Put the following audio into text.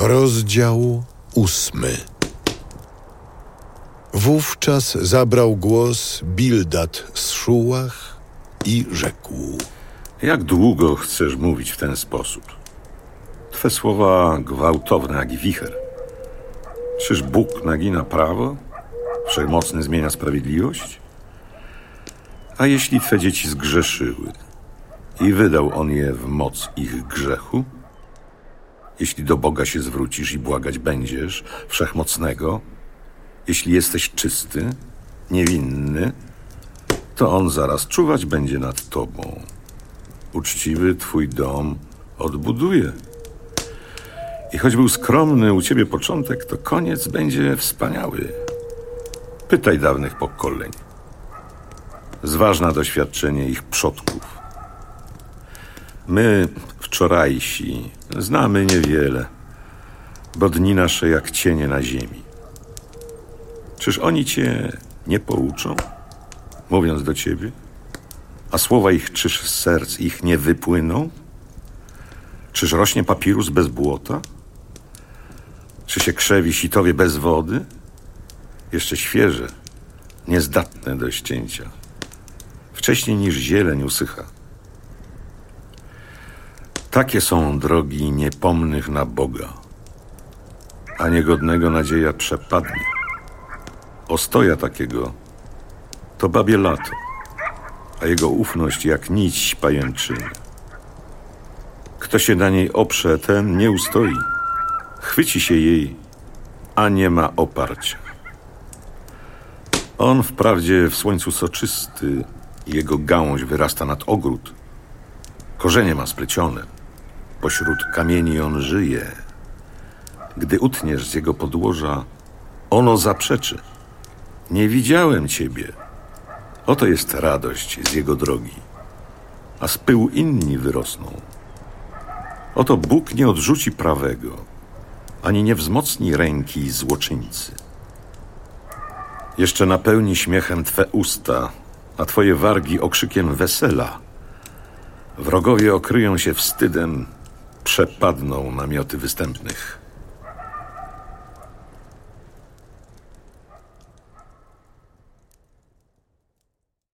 Rozdział ósmy. Wówczas zabrał głos Bildad z Szułach i rzekł. Jak długo chcesz mówić w ten sposób? Twe słowa gwałtowne jak wicher. Czyż Bóg nagina prawo? Wszechmocny zmienia sprawiedliwość? A jeśli twe dzieci zgrzeszyły i wydał on je w moc ich grzechu? Jeśli do Boga się zwrócisz i błagać będziesz, wszechmocnego, jeśli jesteś czysty, niewinny, to on zaraz czuwać będzie nad tobą. Uczciwy twój dom odbuduje. I choć był skromny u ciebie początek, to koniec będzie wspaniały. Pytaj dawnych pokoleń. Zważ na doświadczenie ich przodków. My, wczorajsi, znamy niewiele, bo dni nasze jak cienie na ziemi. Czyż oni cię nie pouczą, mówiąc do ciebie? A słowa ich czyż z serc ich nie wypłyną? Czyż rośnie papirus bez błota? Czy się krzewi sitowie bez wody? Jeszcze świeże, niezdatne do ścięcia. Wcześniej niż zieleń usycha. Takie są drogi niepomnych na Boga, a niegodnego nadzieja przepadnie. Ostoja takiego to babie lato, a jego ufność jak nić pajęczyny. Kto się na niej oprze, ten nie ustoi. Chwyci się jej, a nie ma oparcia. On wprawdzie w słońcu soczysty, jego gałąź wyrasta nad ogród. Korzenie ma splecione. Pośród kamieni on żyje. Gdy utniesz z jego podłoża, ono zaprzeczy. Nie widziałem ciebie. Oto jest radość z jego drogi, a z pyłu inni wyrosną. Oto Bóg nie odrzuci prawego, ani nie wzmocni ręki złoczyńcy. Jeszcze napełni śmiechem twe usta, a twoje wargi okrzykiem wesela. Wrogowie okryją się wstydem, przepadną namioty występnych.